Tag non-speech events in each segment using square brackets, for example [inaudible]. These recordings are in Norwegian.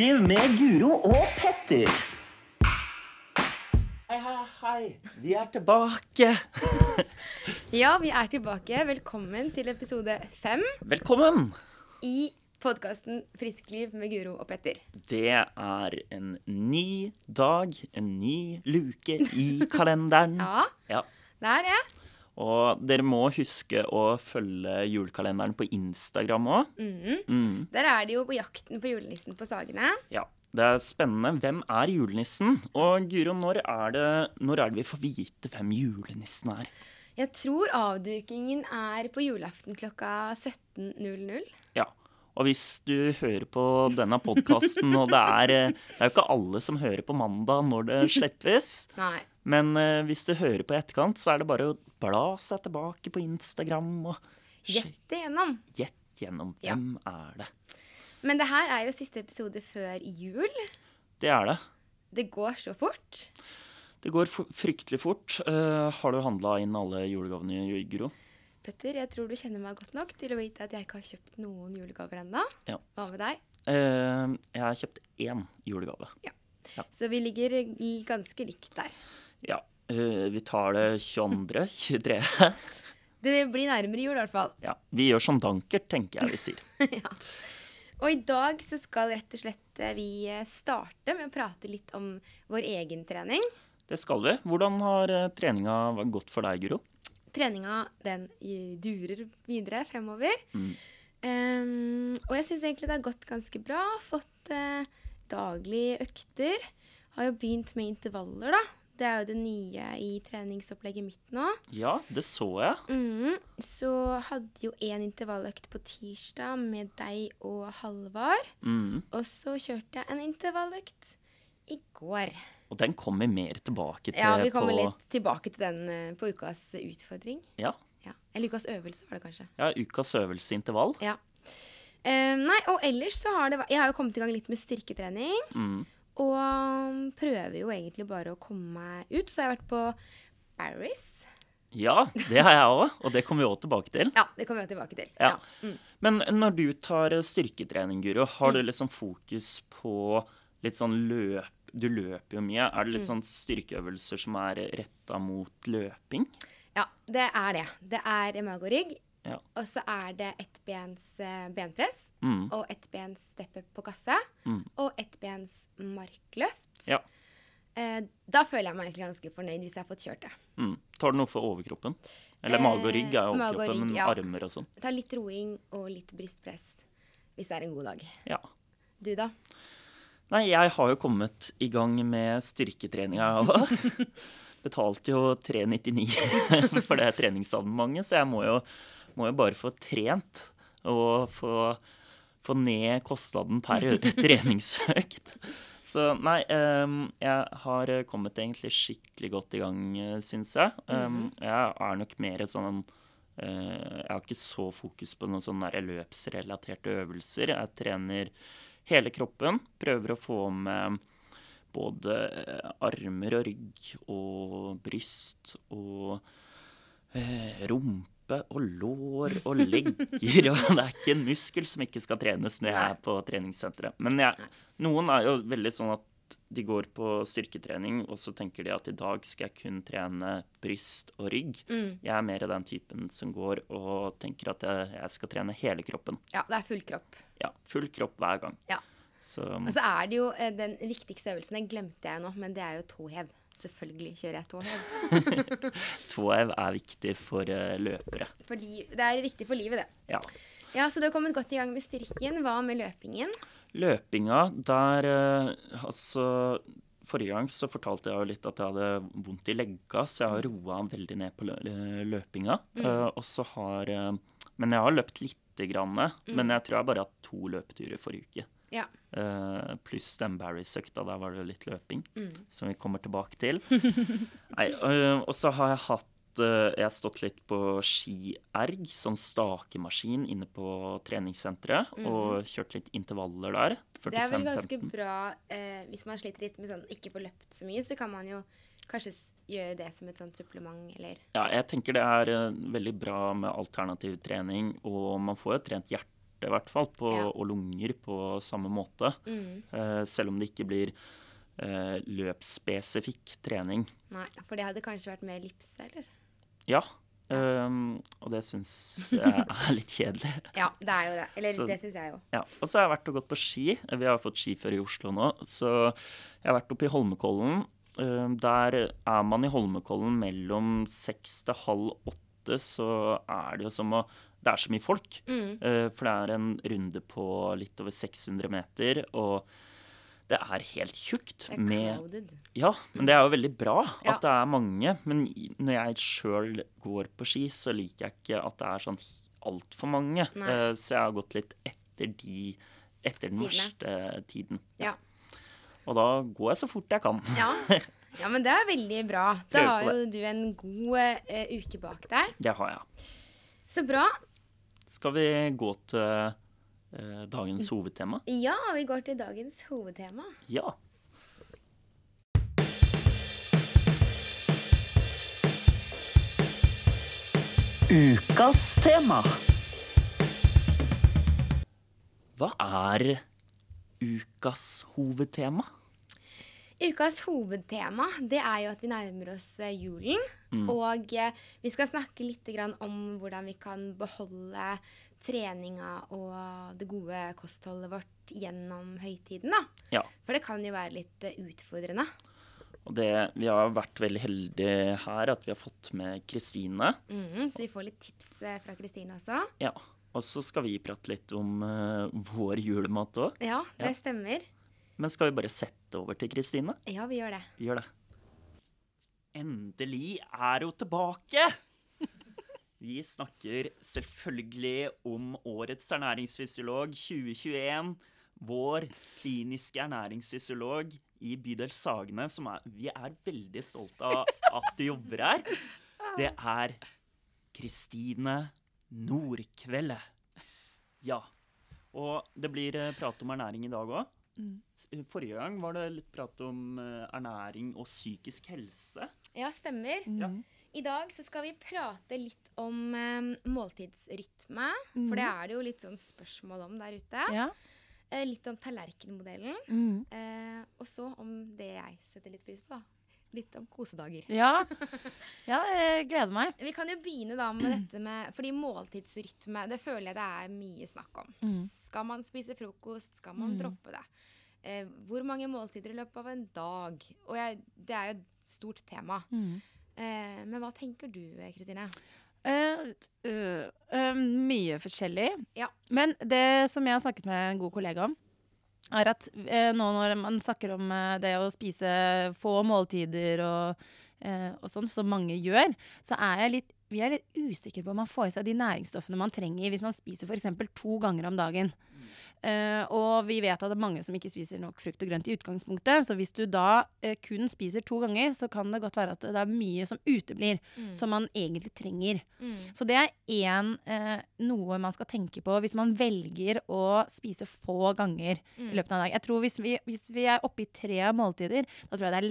Friskliv med Guro og Petter. Hei, hei, hei. Vi er tilbake. [laughs] Ja, vi er tilbake. Velkommen til episode fem Velkommen. i podkasten Friskliv med Guro og Petter. Det er en ny dag, en ny luke i kalenderen. [laughs] Ja, Ja. det er det. Og dere må huske å følge julekalenderen på Instagram òg. Mm. Mm. Der er de jo på jakten på julenissen på Sagene. Ja. Det er spennende. Hvem er julenissen? Og Guro, når er det, når er det vi får vite hvem julenissen er? Jeg tror avdukingen er på julaften klokka 17.00. Ja. Og hvis du hører på denne podkasten, og det er, eh, det er jo ikke alle som hører på mandag når det slippes, Nei. Men eh, hvis du hører på i etterkant, så er det bare å bla seg tilbake på Instagram og Gjett igjennom. gjett gjennom Ja. hvem er det. Men det her er jo siste episode før jul. Det er det. Det går så fort. Det går fryktelig fort. Uh, har du handla inn alle julegavene, i Guro? Petter, jeg tror du kjenner meg godt nok til å vite at jeg ikke har kjøpt noen julegaver ennå. Ja. Hva med deg? Uh, jeg har kjøpt én julegave. Ja, Så vi ligger ganske likt der. Ja. eh, vi tar det 22., 23. [laughs] Det blir nærmere jul i hvert fall. Ja. Vi gjør som dankert, tenker jeg vi sier. [laughs] ja. Og i dag så skal rett og slett eh, vi eh, starte med å prate litt om vår egen trening. Det skal vi. Hvordan har treninga gått for deg, Guro? Treninga den durer videre fremover. Mm. Um, og jeg syns egentlig det har gått ganske bra. Fått uh, daglige økter. Har jo begynt med intervaller, da. Det er jo det nye i treningsopplegget mitt nå. Ja, det så jeg. Mm, Så hadde jo én intervalløkt på tirsdag med deg og Halvard. Mm. Og så kjørte jeg en intervalløkt i går. Og den kommer mer tilbake til Ja, vi kommer litt tilbake til den eh, på ukas utfordring. Ja. Ja. Eller ukas øvelse, var det kanskje. ja, ukas øvelseintervall. Ja. Uh, nei, og ellers så har det vært Jeg har jo kommet i gang litt med styrketrening. Mm. Og prøver jo egentlig bare å komme meg ut. Så har jeg vært på Barris. Ja, det har jeg òg, og det kommer vi òg tilbake til. Ja, det kommer vi tilbake til. Ja. Mm. Men når du tar eh, styrketrening, Guro, har du liksom fokus på litt sånn løp Du løper jo mye. Er det Mm. litt sånn styrkeøvelser som er retta mot løping? ja, det er det. Det er mage og rygg. Ja. Og så er det ettbens eh, benpress. Mm. Og ettbens steppe på kassa Mm. Og ettbens markløft. Ja. Eh, da føler jeg meg egentlig ganske fornøyd hvis jeg har fått kjørt det. Mm. Tar du noe for overkroppen? Eller Eh, mage og rygg er jo overkroppen, rygg, men ja. armer og sånn. Tar litt roing og litt brystpress hvis det er en god dag. Ja. Du, da? Nei, jeg har jo kommet i gang med styrketreninga òg. [laughs] Betalte jo 399 [laughs] for det treningsabonnementet, så jeg må jo, må jo bare få trent og få, få ned kostnaden per [laughs] treningsøkt. Så nei, um, jeg har kommet egentlig skikkelig godt i gang, syns jeg. Um, jeg er nok mer et sånn uh, Jeg har ikke så fokus på noen sånne løpsrelaterte øvelser. Jeg trener hele kroppen. Prøver å få med både eh, armer og rygg og bryst og eh, rumpe og lår og legger. og det er ikke en muskel som ikke skal trenes når jeg er på treningssenteret. Men jeg, noen er jo veldig sånn at de går på styrketrening, og så tenker de at i dag skal jeg kun trene bryst og rygg. Mm. Jeg er mer den typen som går og tenker at jeg, jeg skal trene hele kroppen. Ja, det er full kropp. Ja, full kropp hver gang. Ja. Så Og så er det jo eh, den viktigste øvelsen, den glemte jeg nå, men det er jo tåhev. Selvfølgelig kjører jeg tåhev. [laughs] tåhev er viktig for eh, løpere. For det er viktig for livet, det. Ja. Ja, Så du har kommet godt i gang med styrken. Hva med løpingen? Løpinga, der eh, Altså Forrige gang så fortalte jeg jo litt at jeg hadde vondt i legga, så jeg har roa veldig ned på lø løpinga. Eh, og så har Men jeg har løpt lite grann. Men jeg tror jeg bare har hatt to løpeturer forrige uke. Ja. Uh, pluss den Barry-søkta. Der var det jo litt løping, Mm. som vi kommer tilbake til. [laughs] Nei, uh, og så har jeg hatt uh, Jeg har stått litt på skierg, sånn stakemaskin inne på treningssenteret, og kjørt litt intervaller der. Mhm. Det er vel ganske 45-15. bra hvis man sliter litt med sånn ikke får løpt så mye, så kan man jo kanskje gjøre det som et sånt supplement, eller Ja, jeg tenker det er veldig bra med alternativ trening, og man får jo trent hjerte hjerte, i hvert fall, på, Ja. og lunger på samme måte. Mm. Eh, selv om det ikke blir eh, løpsspesifikk trening. Nei, for det hadde kanskje vært mer ellipse, eller? Ja. Um, og det syns jeg er [laughs] litt kjedelig. Ja, det er jo det. Eller Så- det syns jeg jo. Ja, og så har jeg vært og gått på ski. Vi har fått skiføre i Oslo nå. Så jeg har vært oppe i Holmenkollen. Um, Der er man i Holmenkollen mellom seks til halv åtte, så er det jo som å Det er så mye folk. Mm. Eh, For det er en runde på litt over 600 meter, og det er helt tjukt. Det er med. Ja, men det er jo veldig bra Ja. at det er mange. Men når jeg sjøl går på ski, så liker jeg ikke at det er sånn altfor mange. Eh, Så jeg har gått litt etter de Etter den Tidene. verste tiden. Ja. Og da går jeg så fort jeg kan. Ja. ja, men det er veldig bra. Da har jo du en god uh, uke bak deg. Det har jeg. Så bra. Skal vi gå til eh, dagens hovedtema? Ja, vi går til dagens hovedtema. Ja. Ukas tema. Hva er ukas hovedtema? Ukas hovedtema det er jo at vi nærmer oss julen. julen. Og eh, vi skal snakke litt om hvordan vi kan beholde treninga og det gode kostholdet vårt gjennom høytiden. da. Ja. For det kan jo være litt eh, utfordrende. Og det, vi har vært veldig heldige her at vi har fått med Kristine. Mm, så vi får litt tips eh, fra Kristine også. Ja. Og så skal vi prate litt om uh, vår julemat òg. Ja, det Ja. stemmer. Men skal vi bare sette over til Kristine? Ja, vi gjør det. Vi gjør det. Endelig er hun tilbake! Vi snakker selvfølgelig om årets ernæringsfysiolog 2021. Vår kliniske ernæringsfysiolog i bydel Sagene, som er, vi er veldig stolte av at du jobber her. Det er Kristine Nordkveldet. Ja. Og det blir eh, prat om ernæring i dag òg. Forrige gang var det litt prat om eh, ernæring og psykisk helse. Ja, stemmer. Ja. I dag så skal vi prate litt om eh, måltidsrytme. For det er det jo litt sånn spørsmål om der ute. Ja. Eh, litt om tallerkenmodellen. Mm. Eh, og så om det jeg setter litt pris på, da. Litt om kosedager. Ja. ja, jeg gleder meg. Vi kan jo begynne da med dette med Fordi måltidsrytme, det føler jeg det er mye snakk om. Mm. Skal man spise frokost? Skal man Mm. droppe det? Eh, hvor mange måltider i løpet av en dag? Og jeg, det er jo et stort tema. Mm. Eh, men hva tenker du, Kristine? Uh, uh, uh, mye forskjellig. Ja. Men det som jeg har snakket med en god kollega om, er at eh, nå når man snakker om eh, det å spise få måltider og, eh, og sånn, som mange gjør, så er jeg litt vi er litt usikre på om man får i seg de næringsstoffene man trenger hvis man spiser f.eks. to ganger om dagen. Eh, og vi vet at det er mange som ikke spiser nok frukt og grønt i utgangspunktet. Så hvis du da uh, kun spiser to ganger, så kan det godt være at det er mye som uteblir, som man egentlig trenger. Mm. Så det er én uh, noe man skal tenke på hvis man velger å spise få ganger Mm. i løpet av en dag. Jeg tror hvis vi, hvis vi er oppe i tre måltider, da tror jeg det er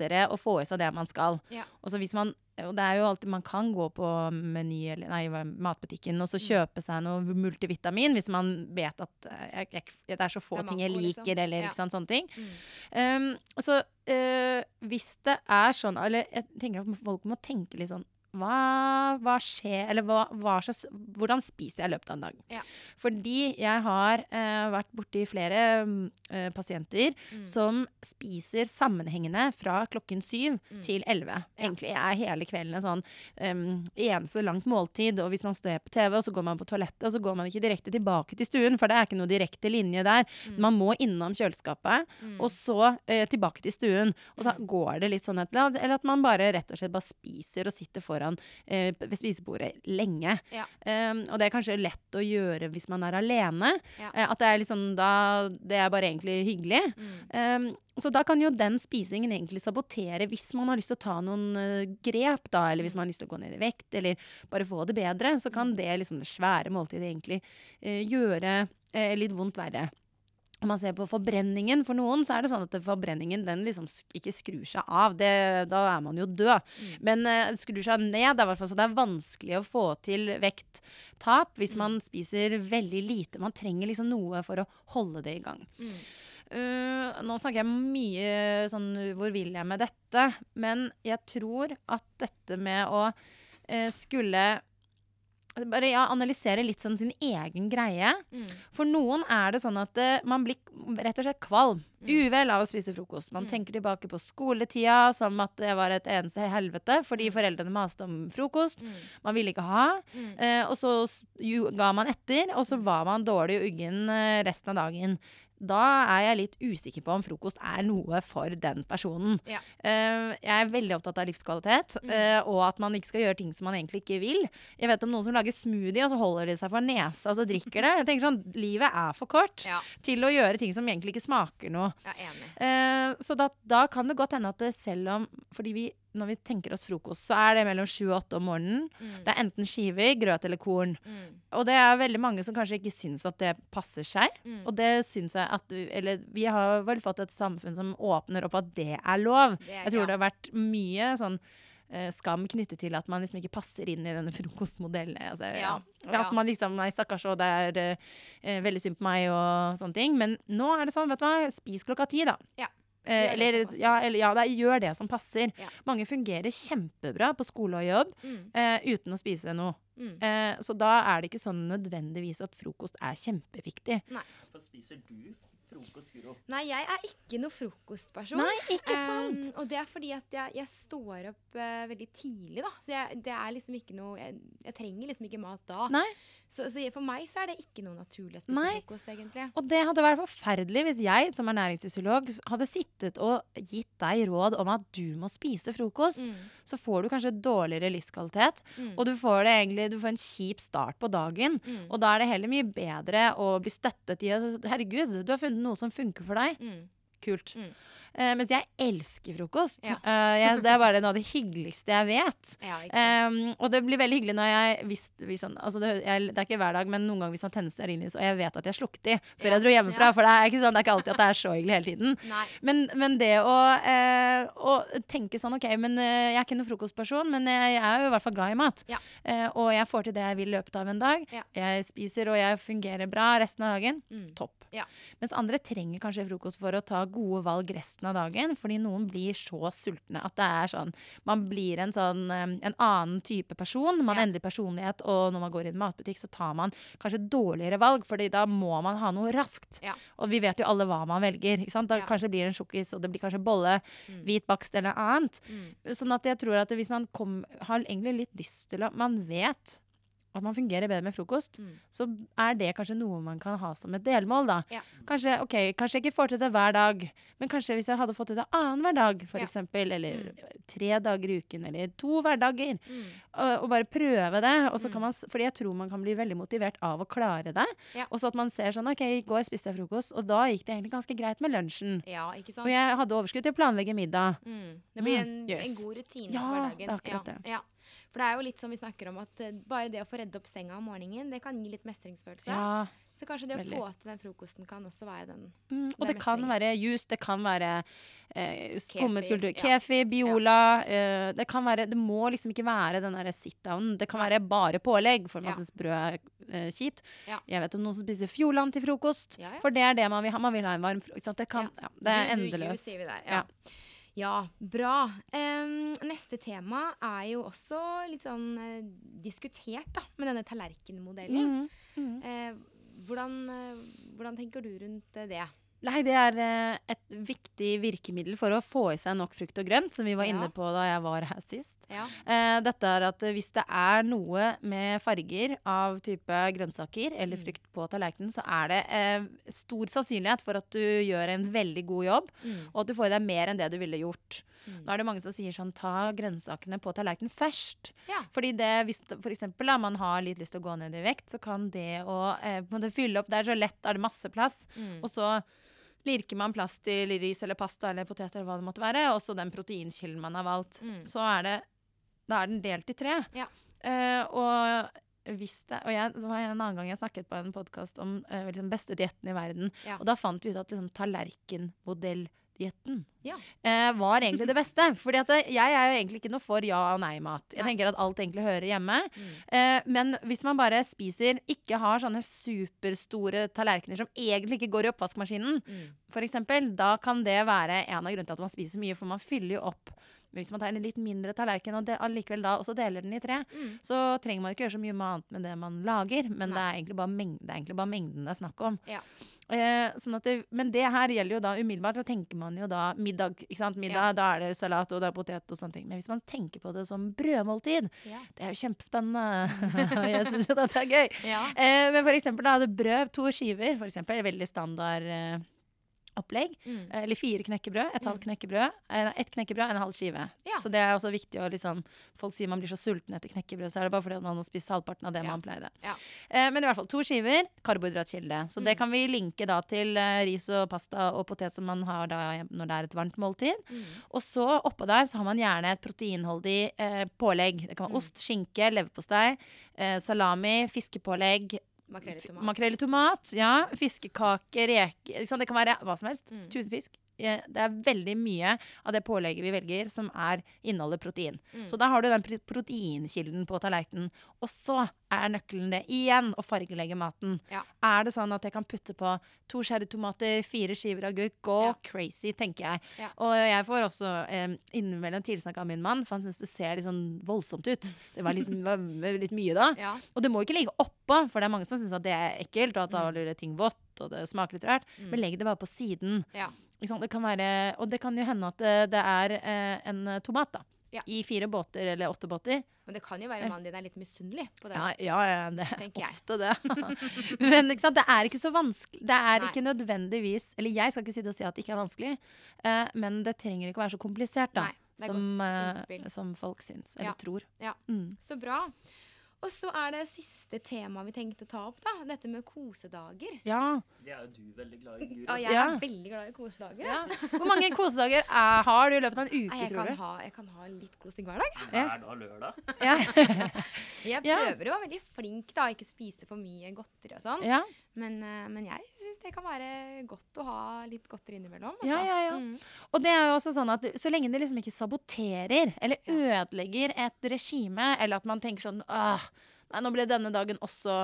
lettere å få i seg det man skal. Ja. Og så hvis man og det er jo alltid, Man kan gå på meny eller nei, matbutikken og så Mm. kjøpe seg noe multivitamin hvis man vet at eh, jeg, jeg, det er så få er ting jeg liker, liksom. liker, eller Ja. sant, sånne ting. Mm. Um, så uh, hvis det er sånn Eller jeg tenker at folk må tenke litt sånn hva, hva skjer Eller hva, hva slags, hvordan spiser jeg i løpet av en dag? Ja. Fordi jeg har eh, vært borti flere mm, eh, pasienter Mm. som spiser sammenhengende fra klokken syv Mm. til elleve. Egentlig er hele kvelden en sånn um, eneste langt måltid. Og hvis man står på TV, og så går man på toalettet, og så går man ikke direkte tilbake til stuen, for det er ikke noe direkte linje der. Mm. Man må innom kjøleskapet, Mm. og så eh, tilbake til stuen. Og så Mm. går det litt sånn at, eller at man bare rett og slett bare spiser og sitter foran eh, ved spisebordet lenge. Ja. Um, og det er kanskje lett å gjøre hvis man er alene. Ja. Uh, at det er liksom da Det er bare egentlig hyggelig. Mm. Um, så da kan jo den spisingen egentlig sabotere hvis man har lyst til å ta noen uh, grep, da, eller hvis man har lyst til å gå ned i vekt, eller bare få det bedre, så kan det liksom det svære måltidet egentlig uh, gjøre litt vondt verre. Om man ser på forbrenningen for noen, så er det sånn at forbrenningen den liksom ikke skrur seg av. Det, da er man jo død. Mm. Men uh, skrur seg ned, det er, hvert fall så det er vanskelig å få til vekttap hvis Mm. man spiser veldig lite. Man trenger liksom noe for å holde det i gang. Mm. Uh, nå snakker jeg mye sånn hvor vil jeg med dette, men jeg tror at dette med å uh, skulle bare ja, analysere litt sånn sin egen greie. Mm. For noen er det sånn at uh, man blir rett og slett kvalm. Mm. Uvel av å spise frokost. Man Mm. tenker tilbake på skoletida som at det var et eneste helvete fordi Mm. foreldrene maste om frokost. Mm. Man ville ikke ha. Eh, og så ga man etter, og så var man dårlig og uggen eh, resten av dagen. Da er jeg litt usikker på om frokost er noe for den personen. Ja. Uh, jeg er veldig opptatt av livskvalitet, Mm. uh, og at man ikke skal gjøre ting som man egentlig ikke vil. Jeg vet om noen som lager smoothie, og så holder de seg for nesa og så drikker det. Jeg tenker sånn, Livet er for kort Ja, til å gjøre ting som egentlig ikke smaker noe. enig. Eh, så da, da kan det godt hende at det selv om Fordi vi, når vi tenker oss frokost, så er det mellom sju og åtte om morgenen. Mm. Det er enten skiver, grøt eller korn. Mm. Og det er veldig mange som kanskje ikke syns at det passer seg. Mm. Og det syns jeg at Eller vi har vel fått et samfunn som åpner opp at det er lov. Det er- Jeg tror ja. det har vært mye sånn eh, skam knyttet til at man liksom ikke passer inn i denne [laughs] frokostmodellen. Altså, ja. Ja. At man liksom Nei, stakkars, og det er eh, veldig synd på meg og sånne ting. Men nå er det sånn, vet du hva, spis klokka ti, da. Ja. Eh, eller, ja, eller ja, det er, gjør det som passer. Ja. Mange fungerer kjempebra på skole og jobb Mm. eh, uten å spise noe. Mm. Eh, så da er det ikke sånn nødvendigvis at frokost er kjempeviktig. Nei. For spiser du frokost, Guro? Nei, jeg er ikke noe frokostperson. Nei, ikke sant? Um, og det er fordi at jeg, jeg står opp uh, veldig tidlig, da. Så jeg, det er liksom ikke noe jeg, jeg trenger liksom ikke mat da. Nei. Så, så for meg så er det ikke noe naturlig å spise Nei. frokost, egentlig. Og det hadde vært forferdelig hvis jeg som er næringsfysiolog, hadde sittet og gitt deg råd om at du må spise frokost. Mm. Så får du kanskje dårligere livskvalitet, Mm. og du får, det egentlig, du får en kjip start på dagen. Mm. Og da er det heller mye bedre å bli støttet i at herregud, du har funnet noe som funker for deg. Kult. Mm. Uh, mens jeg elsker frokost. Ja. Uh, jeg, det er bare noe av det hyggeligste jeg vet. [laughs] Ja. Um, og det blir veldig hyggelig når jeg hvis, hvis sånn, altså det, jeg, det er ikke hver dag, men noen ganger hvis man tenner stearinlys, og jeg vet at jeg slukket de før Ja. jeg dro hjemmefra. For det er ikke sånn, det er ikke alltid at det er så hyggelig hele tiden. [laughs] Men, men det å, uh, å tenke sånn OK, men jeg er ikke noen frokostperson, men jeg, jeg er jo i hvert fall glad i mat. Og jeg får til det jeg vil i løpet av en dag. Jeg spiser og jeg fungerer bra resten av dagen. Mm. Topp. Ja. Mens andre trenger kanskje frokost for å ta gode valg resten av dagen. Fordi noen blir så sultne at det er sånn Man blir en sånn en annen type person. Man Ja. endrer personlighet, og når man går i en matbutikk, så tar man kanskje dårligere valg, fordi da må man ha noe raskt. Ja. Og vi vet jo alle hva man velger. Ikke sant? Da Ja. kanskje blir det en sjokkis, og det blir kanskje bolle, Mm. hvit bakst eller annet. Mm. Sånn at jeg tror at hvis man kom, har egentlig litt lyst til å Man vet at man fungerer bedre med frokost, Mm. så er det kanskje noe man kan ha som et delmål, da. Ja. Kanskje, ok, kanskje jeg ikke får til det hver dag, men kanskje hvis jeg hadde fått til det annenhver dag, for Ja. eksempel, eller Mm. tre dager i uken, eller to hverdager, Mm. og, og bare prøve det. Og så Mm. kan man, fordi jeg tror man kan bli veldig motivert av å klare det. Ja. Og så at man ser sånn, ok, i går spiste jeg frokost, og da gikk det egentlig ganske greit med lunsjen. Ja, ikke sant. Og jeg hadde overskudd til å planlegge middag. Mm. Det blir Mm, en, yes. en god rutine Ja, for hverdagen. det er akkurat det. Ja. For det er jo litt som vi snakker om, at eh, bare det å få redde opp senga om morgenen, det kan gi litt mestringsfølelse. Ja, Så kanskje det veldig. å få til den frokosten kan også være den Mm, og Det er det kan være juice, det kan være eh, skummet kultur. ja. Kefir, Biola. Eh, det kan være Det må liksom ikke være den derre sit-down. Det kan være bare pålegg, for man Ja. syns brød er eh, kjipt. Ja. Jeg vet om noen som spiser Fjordland til frokost, Ja, ja. for det er det man vil ha. Man vil ha en varm frokost. Det, kan, ja. det er Du- du- you, Ja. Bra. Um, neste tema er jo også litt sånn uh, diskutert, da, med denne tallerkenmodellen. Mm -hmm. Mm -hmm. Uh, hvordan, uh, hvordan tenker du rundt det? Nei, det er eh, et viktig virkemiddel for å få i seg nok frukt og grønt, som vi var Ja. inne på da jeg var her sist. Ja. Eh, dette er at eh, hvis det er noe med farger av type grønnsaker eller Mm. frukt på tallerkenen, så er det stor sannsynlighet for at du gjør en veldig god jobb, Mm. og at du får i deg mer enn det du ville gjort. Mm. Nå er det mange som sier sånn, ta grønnsakene på tallerkenen først. Ja. Fordi det, hvis for eksempel da, man har litt lyst til å gå ned i vekt, så kan det å eh, fylle opp, det er så lett, er det masse plass, Mm. og så lirker man plass til ris eller pasta eller potet eller hva det måtte være, og så den proteinkilden man har valgt Mm. så er det Da er den delt i tre. Ja. Uh, og hvis det Og jeg, det var en annen gang jeg snakket på en podkast om uh, liksom beste dietten i verden, Ja. og da fant vi ut at liksom tallerkenmodelldietten Ja. eh, var egentlig det beste. [laughs] Fordi at jeg er jo egentlig ikke noe for ja- og nei-mat. Jeg Nei. tenker at alt egentlig hører hjemme. Mm. Eh, men hvis man bare spiser, ikke har sånne superstore tallerkener som egentlig ikke går i oppvaskmaskinen, Mm. eksempel, da kan det være en av grunnene til at man spiser mye, for man fyller jo opp. Men hvis man tar en litt mindre tallerken og allikevel da også deler den i tre, Mm. så trenger man ikke gjøre så mye annet med det man lager, men det er, bare det er egentlig bare mengden det er snakk om. Ja. Eh, sånn at det, men det her gjelder jo da umiddelbart, Da tenker man jo da middag. Middag, Ja. Da er det salat og det er potet og sånne ting. Men hvis man tenker på det som brødmåltid, Ja. det er jo kjempespennende. [laughs] Jeg syns jo dette er gøy. Ja. Eh, men for eksempel da brød, to skiver, for eksempel, veldig standard eh, opplegg. Mm. Eller fire knekkebrød, et halvt knekkebrød, et ett knekkebrød, en halv skive. Ja. Så det er også viktig å liksom Folk sier man blir så sulten etter knekkebrød, så er det bare fordi man har spist halvparten av det Ja. man pleide. Ja. Eh, men i hvert fall to skiver, karbohydratkilde. Så det Mm. kan vi linke da til eh, ris og pasta og potet som man har da når det er et varmt måltid. Mm. Og så oppå der så har man gjerne et proteinholdig eh, pålegg. Det kan være Mm. ost, skinke, leverpostei, eh, salami, fiskepålegg, Makrell i tomat. Makrell i tomat, ja. Fiskekake, reker? Det kan være hva som helst. Mm. Tunfisk. Det er veldig mye av det pålegget vi velger som er inneholder protein. Mm. Så da har du den proteinkilden på tallerkenen. Og så er nøkkelen det igjen å fargelegge maten. Ja. Er det sånn at jeg kan putte på to cherrytomater, fire skiver agurk, Go Ja. crazy, tenker jeg. Ja. Og jeg får også eh, innimellom tilsnakk av min mann, for han syns det ser litt sånn voldsomt ut. Det var litt, [laughs] var litt mye da. Og det må ikke ligge oppå, for det er mange som syns at det er ekkelt, og at da Mm. blir det ting vått, og det smaker litt rart. Mm. Men legg det bare på siden. Ja. Det kan være, og det kan jo hende at det, det er eh, en tomat, da. Ja. I fire båter eller åtte båter. Men det kan jo være mannen din er litt misunnelig på det. Ja, ja, ja det er ofte det. [laughs] Men det er ikke så vanskelig. Det er Nei. ikke nødvendigvis Eller jeg skal ikke si det og si at det ikke er vanskelig, eh, men det trenger ikke å være så komplisert, da. Nei, som, eh, som folk syns, eller tror. Ja. Mm. Så bra. Og så er det siste tema vi tenkte å ta opp, da. Dette med kosedager. ja. Det er jo du veldig glad i, Guri. Ja, jeg Ja. er veldig glad i kosedager. ja. Hvor mange [laughs] kosedager er, har du i løpet av en uke, jeg, tror du? ha, jeg kan ha litt kosing hver dag. Hver dag lørdag. Ja. [laughs] Jeg Ja. prøver å være veldig flink, da. Ikke spise for mye godteri og sånn. Men, eh, men jeg syns det kan være godt å ha litt godteri innimellom. altså. Ja, ja, ja. Mm. Og det er jo også sånn at så lenge det liksom ikke saboterer eller ødelegger et regime, eller at man tenker sånn Åh, nei, nå ble denne dagen også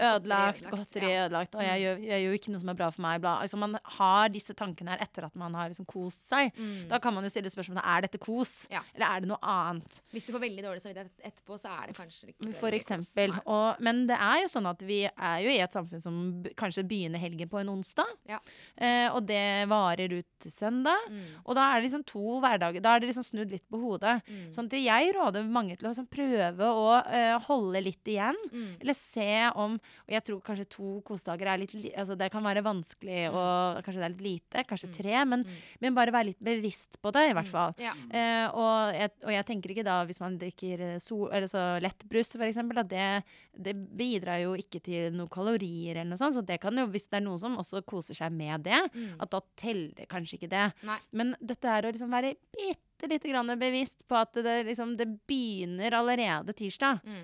ødelagt, godteri ødelagt, og jeg gjør, jeg gjør ikke noe som er bra for meg. Bla. Altså, man har disse tankene her etter at man har liksom kost seg. Mm. Da kan man jo stille spørsmålet er dette kos, Ja. eller er det noe annet. Hvis du får veldig dårlig samvittighet etterpå, så er det kanskje ikke For eksempel. Og, men det er jo sånn at vi er jo i et samfunn som kanskje begynner helgen på en onsdag. Ja. Eh, og det varer ut til søndag. Mm. Og da er det liksom to hverdager. Da er det liksom snudd litt på hodet. Mm. Sånn at jeg råder mange til å liksom prøve å eh, holde litt igjen. Mm. Eller se om Og jeg tror kanskje to kosedager er litt Altså det kan være vanskelig, og kanskje det er litt lite. Kanskje Mm. tre. Men, Mm. men bare være litt bevisst på det, i hvert fall. Ja. Eh, og, jeg, og jeg tenker ikke da, hvis man drikker eh, sol, eller så lettbrus eksempel, at det, det bidrar jo ikke til noen kalorier eller noe sånt. Så det kan jo, hvis det er noen som også koser seg med det, Mm. at da teller kanskje ikke det. Nei. Men dette er å liksom være bitte lite grann bevisst på at det, liksom, det begynner allerede tirsdag. Mm.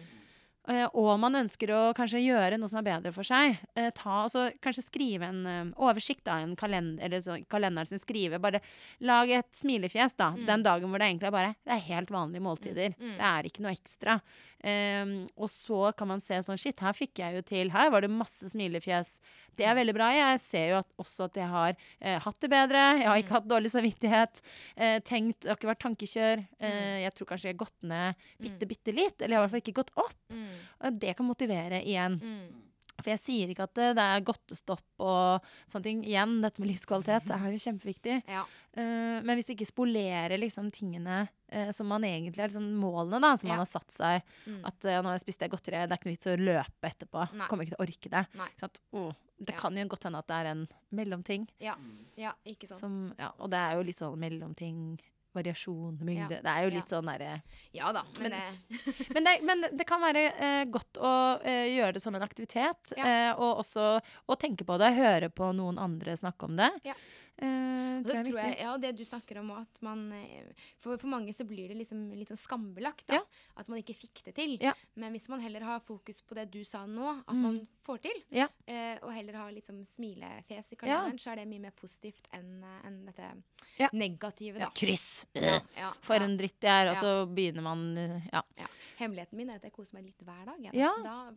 Eh, og man ønsker å kanskje gjøre noe som er bedre for seg. Eh, ta, altså, kanskje skrive en eh, oversikt av en kalender, eller så, kalenderen sin. Skrive, bare lag et smilefjes da, Mm. den dagen hvor det egentlig er bare Det er helt vanlige måltider. Mm. Det er ikke noe ekstra. Ehm, og så kan man se sånn Shit, her fikk jeg jo til. Her var det masse smilefjes. Det er veldig bra. Jeg ser jo at, også at jeg har uh, hatt det bedre. Jeg har ikke hatt dårlig samvittighet. Uh, tenkt, Det har ikke vært tankekjør. Uh, jeg tror kanskje jeg har gått ned bitte, bitte litt. Eller jeg har i hvert fall ikke gått opp. Mm. Det kan motivere igjen. Mm. For jeg sier ikke at det, det er godtestopp og sånne ting. Igjen, dette med livskvalitet det er jo kjempeviktig. [laughs] Ja. Uh, men hvis ikke spolerer liksom tingene uh, som man egentlig er liksom målene da, som Ja. man har satt seg Mm. At uh, nå har jeg spist det godteriet, det er ikke noe vits å løpe etterpå. Nei. Kommer ikke til å orke det. At, oh, det Ja. kan jo godt hende at det er en mellomting. Ja. ja, ikke sant. Som, ja, og det er jo litt sånn mellomting. Variasjon, mengde. Ja. Det er jo Ja. litt sånn derre Ja da. Men, Men- eh, [laughs] men, det- men det kan være eh, godt å eh, gjøre det som en aktivitet. Ja. eh, og også å tenke på det, høre på noen andre snakke om det. Eh, tror jeg tror jeg, ja, det du snakker om at man eh, For, for mange så blir det liksom litt sånn skambelagt. Da, Ja. At man ikke fikk det til. Ja. Men hvis man heller har fokus på det du sa nå, at Mm. man får til, Ja. eh, og heller har liksom smilefjes i kalenderen, så er det mye mer positivt enn en dette negative. Ja, Da. kryss! Ja, ja, For en dritt det er. Og så begynner man eh, Ja. Ja. Hemmeligheten min er at jeg koser meg litt hver dag. Ja. Så da,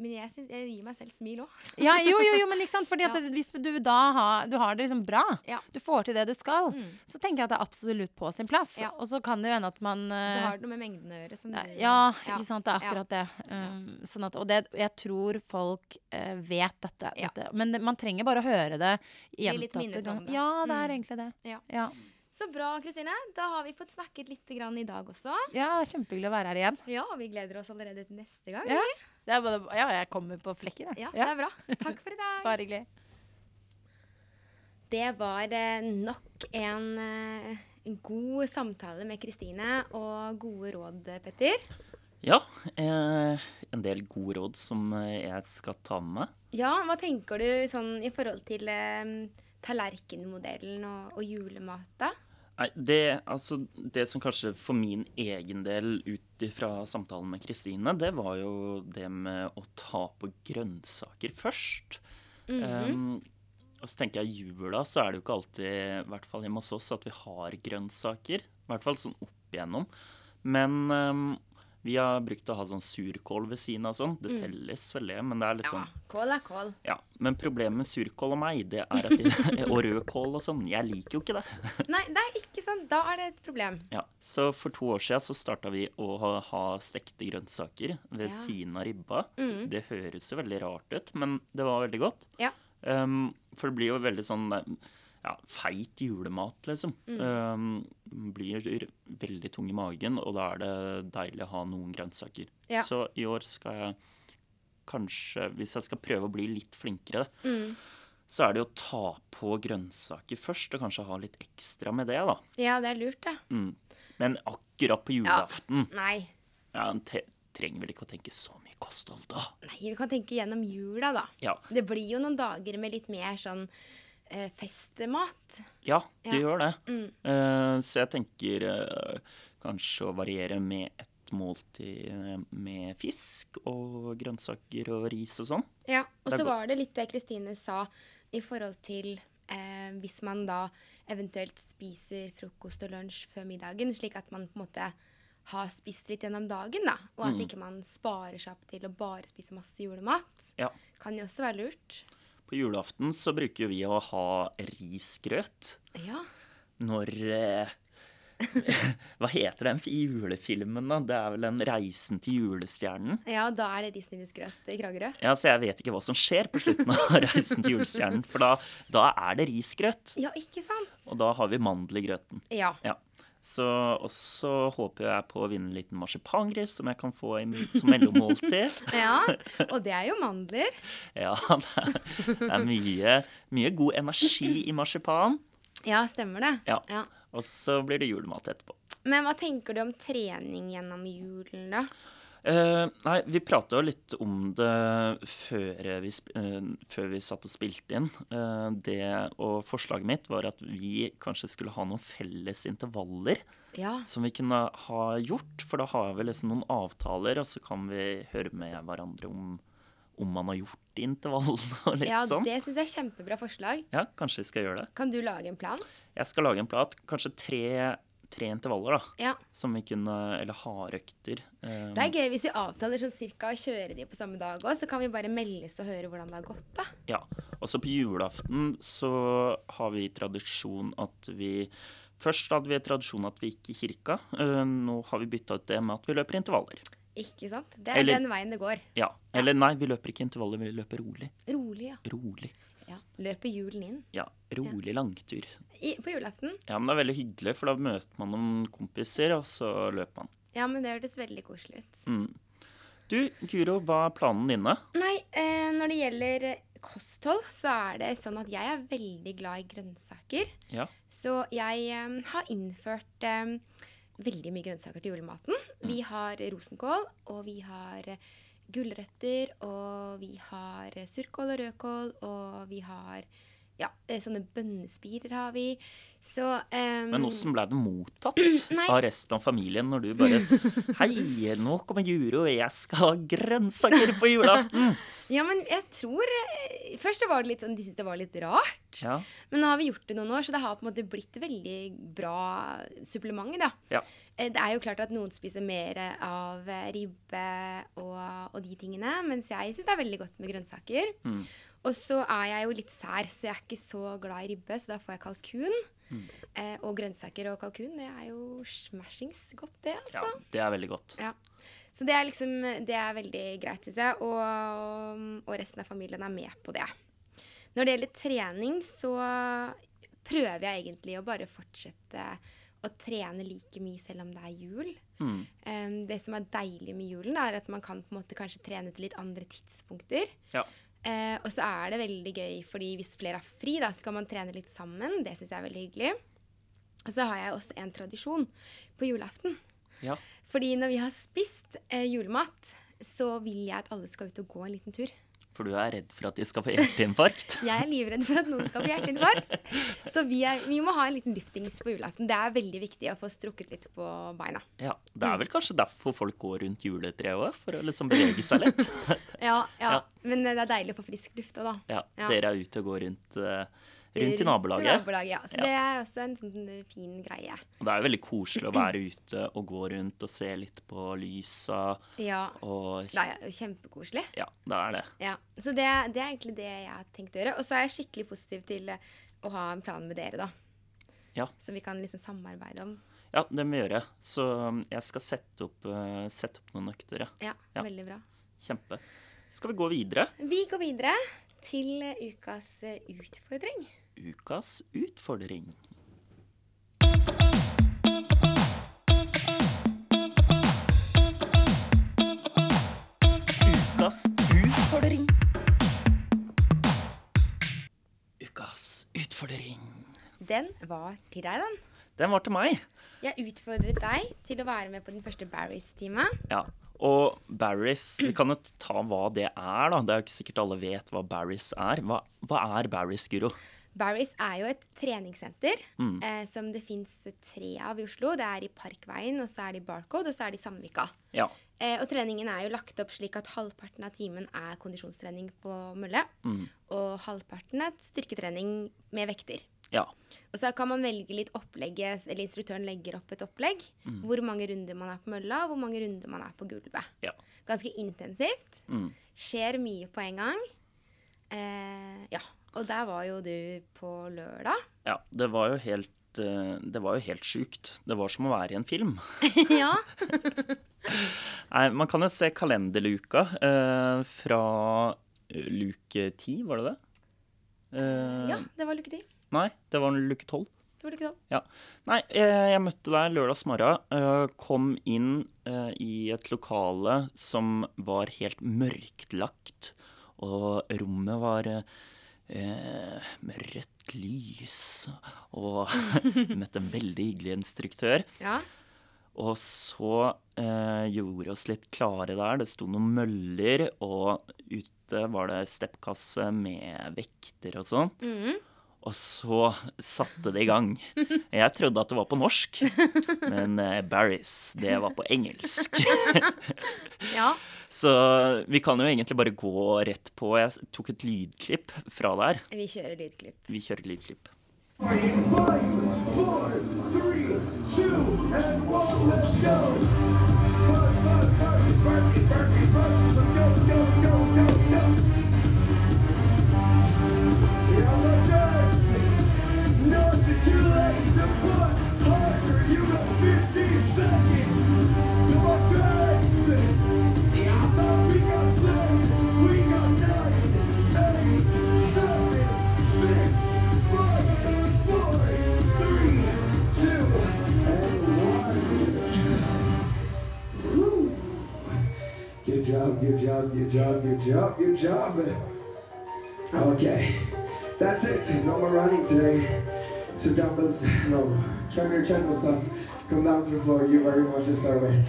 men jeg, synes, jeg gir meg selv smil òg. ja jo, jo, jo, men ikke sant? Fordi at [laughs] Ja. det, hvis du da har, du har det liksom bra, Ja. du får til det du skal, Mm. så tenker jeg at det er absolutt på sin plass. Ja. Og så kan det jo hende at man Så eh, har det noe med mengden å gjøre. Som Ja, du- ja, ikke sant. Det er akkurat det. Um, sånn at, og det, jeg tror folk uh, vet dette, dette. Men det, man trenger bare å høre det gjentatte ganger. det. Ja, det er Mm. egentlig det. Ja. Ja. Så bra, Kristine. Da har vi fått snakket litt grann i dag også. ja, kjempehyggelig å være her igjen. Ja, og vi gleder oss allerede til neste gang. Ja. Det er både, ja, jeg kommer på flekken, jeg. Ja, det er bra. Takk for i dag. [laughs] Bare hyggelig. Det var eh, nok en, eh, en god samtale med Kristine og gode råd, Petter. Ja, eh, en del gode råd som eh, jeg skal ta med meg. Ja, hva tenker du sånn i forhold til eh, tallerkenmodellen og, og julemat, da? Nei, det, altså, det som kanskje for min egen del ut ifra samtalen med Kristine, det var jo det med å ta på grønnsaker først. Mhm. Um, og så tenker jeg jula, så er det jo ikke alltid, i hvert fall hjemme hos oss, at vi har grønnsaker. I hvert fall sånn opp igjennom. Men um, vi har brukt å ha sånn surkål ved siden av sånn. Det telles vel det, men det er litt Ja, sånn kål er kål. Ja. Men problemet med surkål og meg, det er at det [laughs] Og rødkål og sånn. Jeg liker jo ikke det. [laughs] Nei, det er ikke sånn. Da er det et problem. Ja, Så for to år siden så starta vi å ha, ha stekte grønnsaker ved Ja. siden av ribba. Mm. Det høres jo veldig rart ut, men det var veldig godt. Ja. Um, for det blir jo veldig sånn eh, ja, feit julemat, liksom. Mm. Um, blir veldig tung i magen, og da er det deilig å ha noen grønnsaker. Ja. Så i år skal jeg kanskje, hvis jeg skal prøve å bli litt flinkere, Mm. så er det å ta på grønnsaker først, og kanskje ha litt ekstra med det, da. Ja, det er lurt, det. Mm. Men akkurat på julaften Nei. ja, en te trenger vel ikke å tenke så mye kosthold, da. Nei, vi kan tenke gjennom jula, da. Ja, Det blir jo noen dager med litt mer sånn festmat. ja det Ja. gjør det. Mm. Eh, så jeg tenker eh, kanskje å variere med et måltid eh, med fisk og grønnsaker og ris og sånn. Ja, og så var det litt det Kristine sa i forhold til eh, hvis man da eventuelt spiser frokost og lunsj før middagen, slik at man på en måte har spist litt gjennom dagen, da. Og at Mm. ikke man sparer seg opp til å bare spise masse julemat. Ja. Kan jo også være lurt. På julaften så bruker vi å ha risgrøt Ja. når eh, [laughs] Hva heter den julefilmen, da? Det er vel en 'Reisen til julestjernen'? ja, da er det risninggrøt i Kragerø. Ja, så jeg vet ikke hva som skjer på slutten av [laughs] 'Reisen til julestjernen', for da, da er det risgrøt. Ja, ikke sant? Og da har vi mandel i grøten. Ja. Ja. Så, og så håper jeg på å vinne en liten marsipangris som jeg kan få i, som mellommåltid. [laughs] ja. Og det er jo mandler. [laughs] Ja, det er, det er mye, mye god energi i marsipan. Ja, stemmer det. Ja. Ja. Og så blir det julemat etterpå. Men hva tenker du om trening gjennom julen, da? Eh, nei, vi prata jo litt om det før vi, eh, før vi satt og spilte inn. Uh, det, og forslaget mitt var at vi kanskje skulle ha noen felles intervaller Ja. som vi kunne ha gjort. For da har vi liksom noen avtaler, og så kan vi høre med hverandre om, om man har gjort de intervallene [laughs] og litt Ja, sånn. det syns jeg er kjempebra forslag. Ja, kanskje vi skal gjøre det. Kan du lage en plan? Jeg skal lage en plan. Kanskje tre, tre intervaller, da. Ja. Som vi kunne Eller hardøkter. Um. Det er gøy hvis vi avtaler sånn cirka å kjøre de på samme dag òg, så kan vi bare meldes og høre hvordan det har gått, da. Ja. Og så på julaften så har vi tradisjon at vi Først hadde vi tradisjon at vi gikk i kirka. Uh, nå har vi bytta ut det med at vi løper intervaller. Ikke sant? Det er Eller- den veien det går. Ja. Eller nei, vi løper ikke intervaller, vi løper rolig. Rolig, ja. Rolig. Ja. Løper julen inn. Ja, rolig langtur. I, på julaften. Ja, men det er veldig hyggelig, for da møter man noen kompiser, og så løper man. Ja, men det hørtes veldig koselig ut. Mm. Du, Guro, hva er planene dine? Nei, eh, når det gjelder kosthold, så er det sånn at jeg er veldig glad i grønnsaker. Ja. Så jeg eh, har innført eh, veldig mye grønnsaker til julematen. Vi har rosenkål, og vi har eh, gulrøtter, og vi har surkål og rødkål, og vi har ja, eh, sånne bønnespirer har vi. Så um, Men åssen ble det mottatt [clears throat] Nei. av resten av familien når du bare [laughs] Hei, nå kommer Juro, og jeg skal ha grønnsaker på julaften! [laughs] Ja, men jeg tror eh, Først var det litt sånn, de syntes det var litt rart. Ja, Men nå har vi gjort det noen år, så det har på en måte blitt veldig bra supplement. da. ja. Eh, Det er jo klart at noen spiser mer av ribbe og, og de tingene, mens jeg syns det er veldig godt med grønnsaker. Mm. Og så er jeg jo litt sær, så jeg er ikke så glad i ribbe, så da får jeg kalkun. Mm. Eh, og grønnsaker og kalkun, det er jo smashings godt, det, ja, altså. det er veldig godt. Ja. Så det er liksom Det er veldig greit, syns jeg. Og, og resten av familien er med på det. Når det gjelder trening, så prøver jeg egentlig å bare fortsette å trene like mye selv om det er jul. Mm. Um, det som er deilig med julen, er at man kan på en måte kanskje trene til litt andre tidspunkter. Ja. Eh, og så er det veldig gøy, fordi hvis flere har fri, da skal man trene litt sammen. Det syns jeg er veldig hyggelig. Og så har jeg også en tradisjon på julaften. Ja. Fordi når vi har spist eh, julemat, så vil jeg at alle skal ut og gå en liten tur. For du er redd for at de skal få hjerteinfarkt? [laughs] Jeg er livredd for at noen skal få hjerteinfarkt. Så vi, er, vi må ha en liten luftings på julaften. Det er veldig viktig å få strukket litt på beina. Ja, Det er vel kanskje derfor folk går rundt juletreet òg? For å liksom bevege seg litt? [laughs] Ja, ja. Ja. Men det er deilig å få frisk luft òg, da. Ja, Ja. Dere er ute og går rundt, eh, rundt i nabolaget. nabolaget ja. Så Ja. det er også en sånn eh, fin greie. Og det er jo veldig koselig å være [clears throat] ute og gå rundt og se litt på lysa Ja. og Det er kjempekoselig. Ja, det er det. Ja. Så det, det er egentlig det jeg har tenkt å gjøre. Og så er jeg skikkelig positiv til eh, å ha en plan med dere, da. Ja. Som vi kan liksom samarbeide om. Ja, det må jeg gjøre. Så um, jeg skal sette opp, eh, sette opp noen økter. ja. Ja, veldig bra. Kjempe. Skal vi gå videre? Vi går videre til ukas utfordring. Ukas utfordring. Ukas utfordring. Ukas utfordring. Den var til deg, den. Den var til meg. Jeg utfordret deg til å være med på den første Barry's-time. Ja. Og Barry's Vi kan jo ta hva det er, da. Det er jo ikke sikkert alle vet hva Barry's er. Hva, hva er Barry's, Guro? Barry's er jo et treningssenter Mm. eh, som det fins tre av i Oslo. Det er i Parkveien, og så er det i Barcode, og så er det i Sandvika. Ja. Eh, og treningen er jo lagt opp slik at halvparten av timen er kondisjonstrening på mølle, Mm. og halvparten er styrketrening med vekter. Ja. Og så kan man velge litt opplegget, eller instruktøren legger opp et opplegg. Mm. Hvor mange runder man er på mølla, og hvor mange runder man er på gulvet. Ja. Ganske intensivt. Mm. Skjer mye på en gang. Eh, ja. Og der var jo du på lørdag. [laughs] ja. Det var jo helt eh, Det var jo helt sjukt. Det var som å være i en film. [laughs] [laughs] ja. Nei, man kan jo se kalenderluka eh, fra eh, luke ti, var det det? Eh, ja, det var luke ti. Nei, det var luke tolv. Det var luke tolv. Nei, eh, jeg møtte deg lørdags morgen. eh, Kom inn i et lokale som var helt mørklagt. Og rommet var eh, med rødt lys. Og [laughs] møtte en veldig hyggelig instruktør. Ja. Og så eh, gjorde oss litt klare der. Det sto noen møller, og ute var det steppkasse med vekter og sånn. Mhm. Og så satte det i gang. [laughs] Jeg trodde at det var på norsk, [laughs] men eh, Barry's, det var på engelsk. ja. Så vi kan jo egentlig bare gå rett på. Jeg tok et lydklipp fra der. Vi kjører lydklipp. Vi kjører lydklipp. Five, four, three, two, and one. Let's go. Job, good job, good job, good job, good job. Okay, that's it. No more running today. So dumbbells, no, trainer channel stuff. Come down to the floor. You very much deserve it.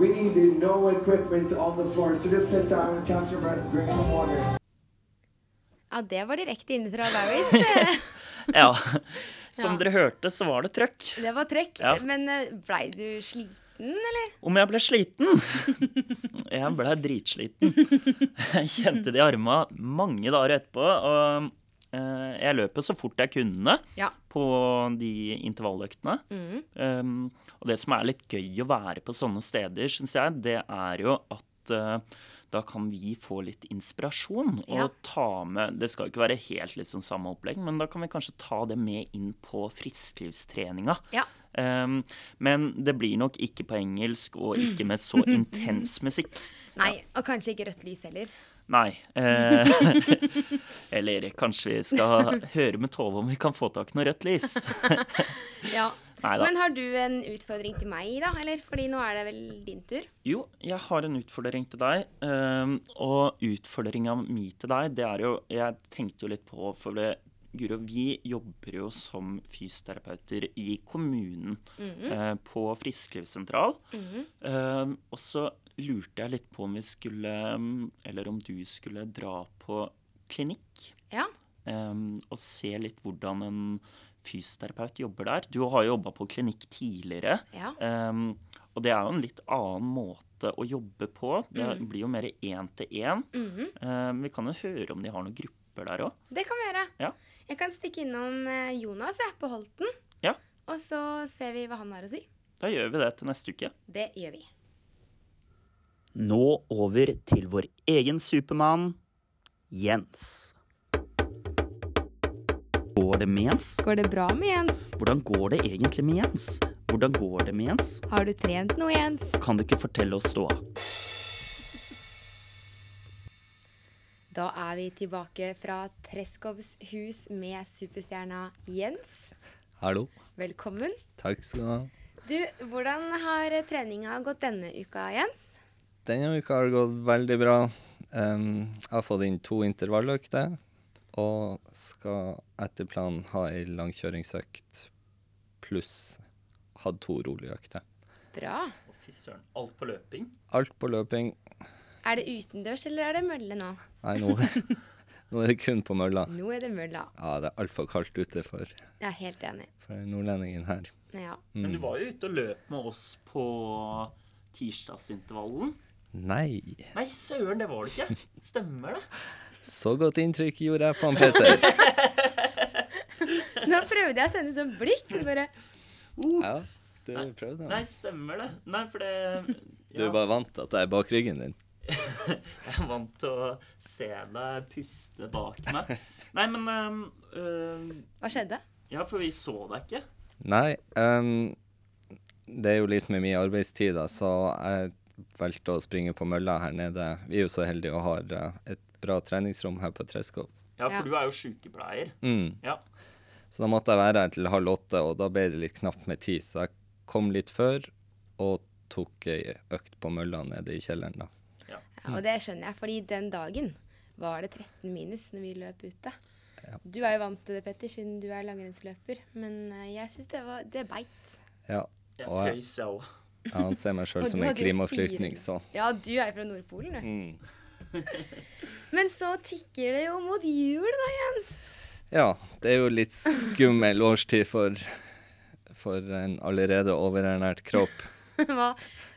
We need no equipment on the floor, so just sit down, and catch your breath, drink some water. Ja, det var direkte inne fra Larrys. [laughs] Ja. [laughs] Som Ja. dere hørte, så var det trøkk. Det var trekk. Ja. Men eh, blei du sliten, eller? Om jeg ble sliten? [laughs] Jeg ble dritsliten. Jeg kjente det i arma mange dager etterpå. Og eh, jeg løp så fort jeg kunne Ja. på de intervalløktene. Mm. Um, og det som er litt gøy å være på sånne steder, syns jeg, det er jo at eh, da kan vi få litt inspirasjon og Ja. ta med Det skal ikke være helt liksom samme opplegg, men da kan vi kanskje ta det med inn på frisklivstreninga. Ja. Um, men det blir nok ikke på engelsk og ikke med så [laughs] intens musikk. Nei, og kanskje ikke rødt lys heller. Nei. Eh, [laughs] [laughs] eller kanskje vi skal høre med Tove om vi kan få tak i noe rødt lys. Ja. Neida. Men har du en utfordring til meg, da? Eller? Fordi nå er det vel din tur. Jo, jeg har en utfordring til deg. Um, og utfordringa mi til deg, det er jo Jeg tenkte jo litt på For det, Guro, vi jobber jo som fysioterapeuter i kommunen eh, på frisklivssentral. Ehm, og så lurte jeg litt på om vi skulle mm, Eller om du skulle dra på klinikk. Ja. ehm, og se litt hvordan en fysioterapeut jobber der. Du har jo jobba på klinikk tidligere. Ja. Um, og det er jo en litt annen måte å jobbe på. Det Mm. blir jo mer én til én. Mhm. Um, vi kan jo høre om de har noen grupper der òg. Det kan vi gjøre. Ja. Jeg kan stikke innom eh, Jonas jeg, på Holten. Ja. Og så ser vi hva han har å si. Da gjør vi det til neste uke. Det gjør vi. Nå over til vår egen Supermann, Jens. Går det med Jens? Går det bra med Jens? Hvordan går det egentlig med Jens? Hvordan går det med Jens? Har du trent noe, Jens? Kan du ikke fortelle oss ståa? Da er vi tilbake fra Treskovs hus med superstjerna Jens. Hallo. Velkommen. Takk skal du ha. Du, hvordan har treninga gått denne uka, Jens? Denne uka har det gått veldig bra. Um, jeg har fått inn to intervalløkter, og skal etter planen ha ei langkjøringsøkt pluss ha to rolige økter. Bra. Å, Fy søren. Alt på løping. Alt på løping. Er det utendørs, eller er det mølle nå? Nei, nå, [laughs] nå er det kun på mølla. Nå er det mølla. Ja, det er altfor kaldt ute for, Jeg er helt enig. for nordlendingen her. Ja. Men Mm. du var jo ute og løp med oss på tirsdagsintervallen. Nei, Nei, søren, det var det ikke. Stemmer det? [laughs] så godt inntrykk gjorde jeg på han Peter. Nå prøvde jeg å sende sånn blikk, så bare Ja, du prøvde. Nei, stemmer det. Nei, for det Du er bare vant til at jeg er bak ryggen din. [laughs] Jeg er vant til å se deg puste bak meg. Nei, men um, uh, Hva skjedde? Ja, for vi så deg ikke. Nei, Um, det er jo litt med min arbeidstid, da, så jeg valgte å springe på mølla her nede. Vi er jo så heldige og har eh, et bra treningsrom her på Treskov. Ja, for Ja. du er jo sykepleier. Mm. Ja. Så da måtte jeg være her til halv åtte, og da ble det litt knapt med tid. Så jeg kom litt før og tok ei økt på mølla nede i kjelleren, da. Ja, og det skjønner jeg, fordi den dagen var det 13 minus når vi løp ute. Ja. Du er jo vant til det, Petter, siden du er langrennsløper, men eh, jeg syns det, var- det beit. Ja, Og jeg- jeg jeg anser meg sjøl [laughs] som en klimaflyktning, så Ja, du er fra Nordpolen, du. mm. Men så tikker det jo mot jul, da, Jens. Ja, det er jo litt skummel årstid for, for en allerede overernært kropp. [laughs] Hva,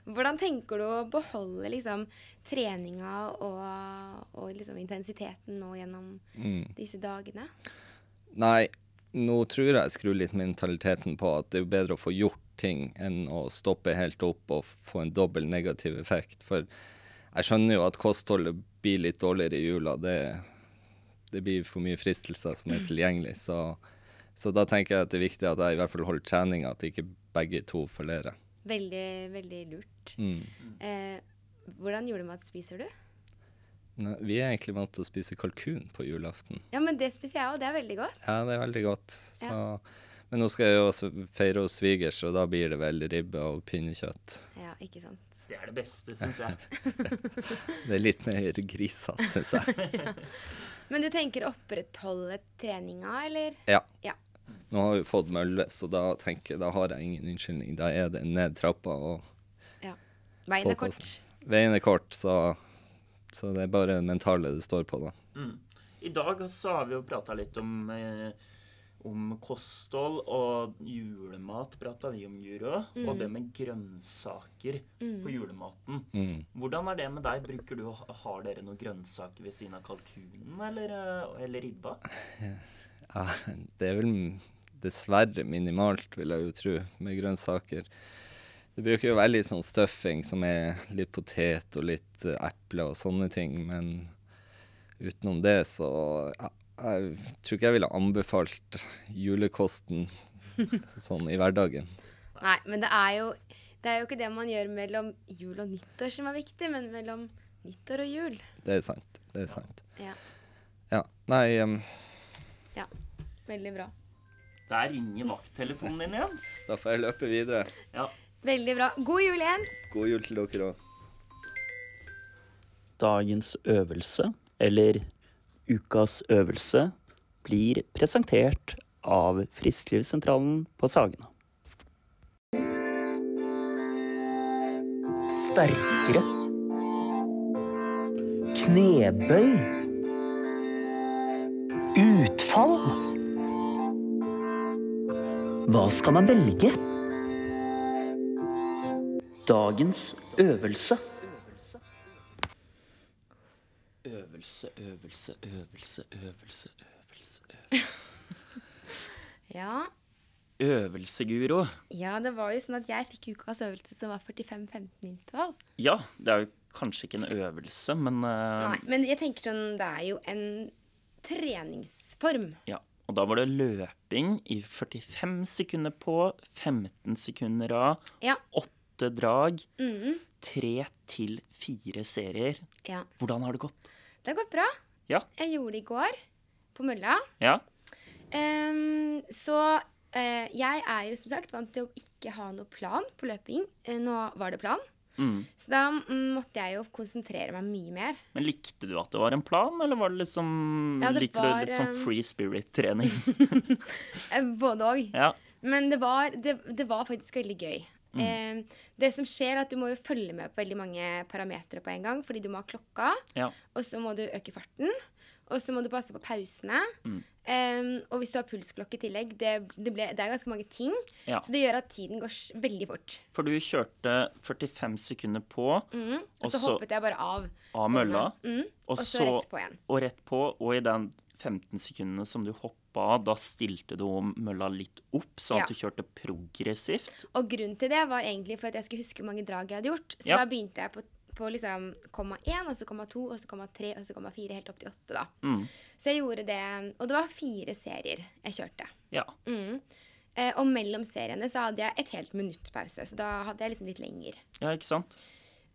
hvordan tenker du å beholde liksom treninga og, og liksom intensiteten nå gjennom Mm. disse dagene? Nei, nå tror jeg jeg skrur litt mentaliteten på at det er bedre å få gjort ting enn å stoppe helt opp og få en dobbel negativ effekt. For jeg skjønner jo at kostholdet blir litt dårligere i jula. Det, det blir for mye fristelser som er tilgjengelig. Så, så da tenker jeg at det er viktig at jeg i hvert fall holder treninga, at ikke begge to forlerer. Veldig, veldig lurt. Mm. Eh, hvordan julemat spiser du? Nei, Vi er egentlig vant til å spise kalkun på julaften. Ja, men det spiser jeg òg. Det er veldig godt. Ja, det er veldig godt. Så, Men nå skal jeg jo også feire hos svigers, og da blir det vel ribbe og pinnekjøtt. Ja, ikke sant. Det er det beste, syns jeg. [laughs] Det er litt mer grisete, syns jeg. [laughs] Men du tenker opprettholde treninga, eller? Ja. Ja. Nå har vi fått mølle, så da tenker jeg, da har jeg ingen unnskyldning. Da er det ned trappa, og Veien er kort. veien er kort, så, så det er bare det mentale det står på, da. Mm. I dag så har vi jo prata litt om, eh, om kosthold, og julemat prata vi om, Juro. Mm. Og det med grønnsaker på julematen. Mm. Hvordan er det med deg? Bruker du, Har dere noen grønnsaker ved siden av kalkunen eller, eh, eller ribba? [laughs] Ja, det er vel dessverre minimalt, vil jeg jo tro, med grønnsaker. Det bruker jo være litt sånn stuffing som er litt potet og litt eh, eple og sånne ting, men utenom det så ja, Jeg tror ikke jeg ville anbefalt julekosten sånn i hverdagen. Nei, men det er jo det er jo ikke det man gjør mellom jul og nyttår som er viktig, men mellom nyttår og jul. Det er sant. Det er sant. Ja, Ja. Nei, um... ja. Veldig bra. Der ringer vakttelefonen din, Jens. da får jeg løpe videre. Ja. Veldig bra. God jul, Jens. God jul til dere òg. Dagens øvelse, eller ukas øvelse, blir presentert av Frisklivssentralen på Sagene. Sterkere. Knebøy. Utfall. Hva skal man velge? Dagens øvelse. Øvelse, øvelse, øvelse, øvelse, øvelse, øvelse. [laughs] Ja. Øvelse, Guro. ja, det var jo sånn at jeg fikk ukas øvelse som var 45-15 intervall. Ja, det er jo kanskje ikke en øvelse, men uh... Nei, men jeg tenker sånn, det er jo en treningsform. Ja, og da var det løping i 45 sekunder på, 15 sekunder av, Ja. åtte drag, Mhm. tre til fire serier. ja. Hvordan har det gått? Det har gått bra. Ja. Jeg gjorde det i går på mølla. Ja, Um, så uh, jeg er jo som sagt vant til å ikke ha noe plan på løping. Uh, nå var det plan. mm. Så da mm, måtte jeg jo konsentrere meg mye mer. Men likte du at det var en plan, eller var det liksom Ja, det likte var, du litt sånn eh, free spirit-trening? [laughs] Både òg. ja. Men det var, det, det var faktisk veldig gøy. Mm. Eh, det som skjer, er at du må jo følge med på veldig mange parametere på en gang. Fordi du må ha klokka, ja. og så må du øke farten. Og så må du passe på pausene. Mm. Eh, og hvis du har pulsklokke i tillegg, det, det, ble, det er ganske mange ting. Ja. Så det gjør at tiden går veldig fort. For du kjørte 45 sekunder på Mm. Og så hoppet jeg bare av. av mølla, Mm. og Og så rett på igjen. og rett på, og i den 15 sekundene som du hoppa av, da stilte du mølla litt opp, så at Ja. du kjørte progressivt. Og grunnen til det var egentlig for at jeg skulle huske hvor mange drag jeg hadde gjort. Så Ja. da begynte jeg på, på liksom komma 1, og så komma 2, og så komma 3, og så komma 4, helt opp til 8, da. Mm. Så jeg gjorde det Og det var fire serier jeg kjørte. Ja. Mm. Eh, og mellom seriene så hadde jeg et helt minutt pause, så da hadde jeg liksom litt lenger. ja, ikke sant?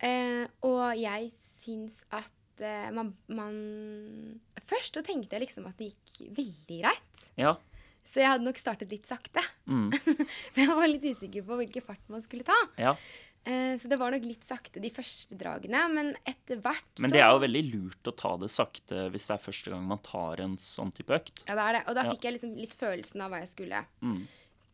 Eh, og jeg syns at eh, man, man Først så tenkte jeg liksom at det gikk veldig greit. Ja. Så jeg hadde nok startet litt sakte. Mm. [laughs] For jeg var litt usikker på hvilken fart man skulle ta. ja. Eh, så det var nok litt sakte de første dragene, men etter hvert så Men det er jo veldig lurt å ta det sakte hvis det er første gang man tar en sånn type økt. Ja, det er det. Og da Ja. fikk jeg liksom litt følelsen av hva jeg skulle Mm.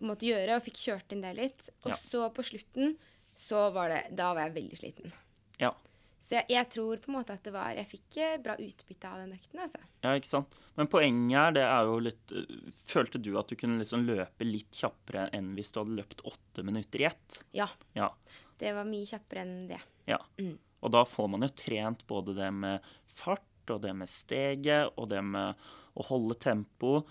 måtte gjøre, og fikk kjørt inn det litt. Og Ja. så på slutten så var det Da var jeg veldig sliten. Ja. Så jeg, jeg tror på en måte at det var Jeg fikk eh, bra utbytte av den økten, altså. ja, ikke sant? Men poenget her, det er jo litt øh, Følte du at du kunne liksom løpe litt kjappere enn hvis du hadde løpt åtte minutter i ett? Ja. Ja. Det var mye kjappere enn det. Ja. Mm. Og da får man jo trent både det med fart og det med steget og det med å holde tempo.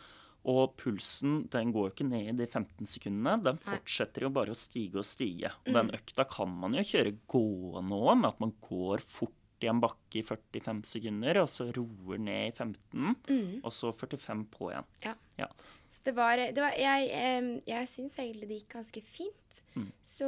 Og pulsen den går jo ikke ned i de 15 sekundene. Den fortsetter jo bare å stige og stige. Og Mm. den økta kan man jo kjøre gående òg, med at man går fort i en bakke i 45 sekunder, og så roer ned i 15, Mm. og så 45 på igjen. Ja. Så det var, det var Jeg, jeg syns egentlig det gikk ganske fint. Mm. Så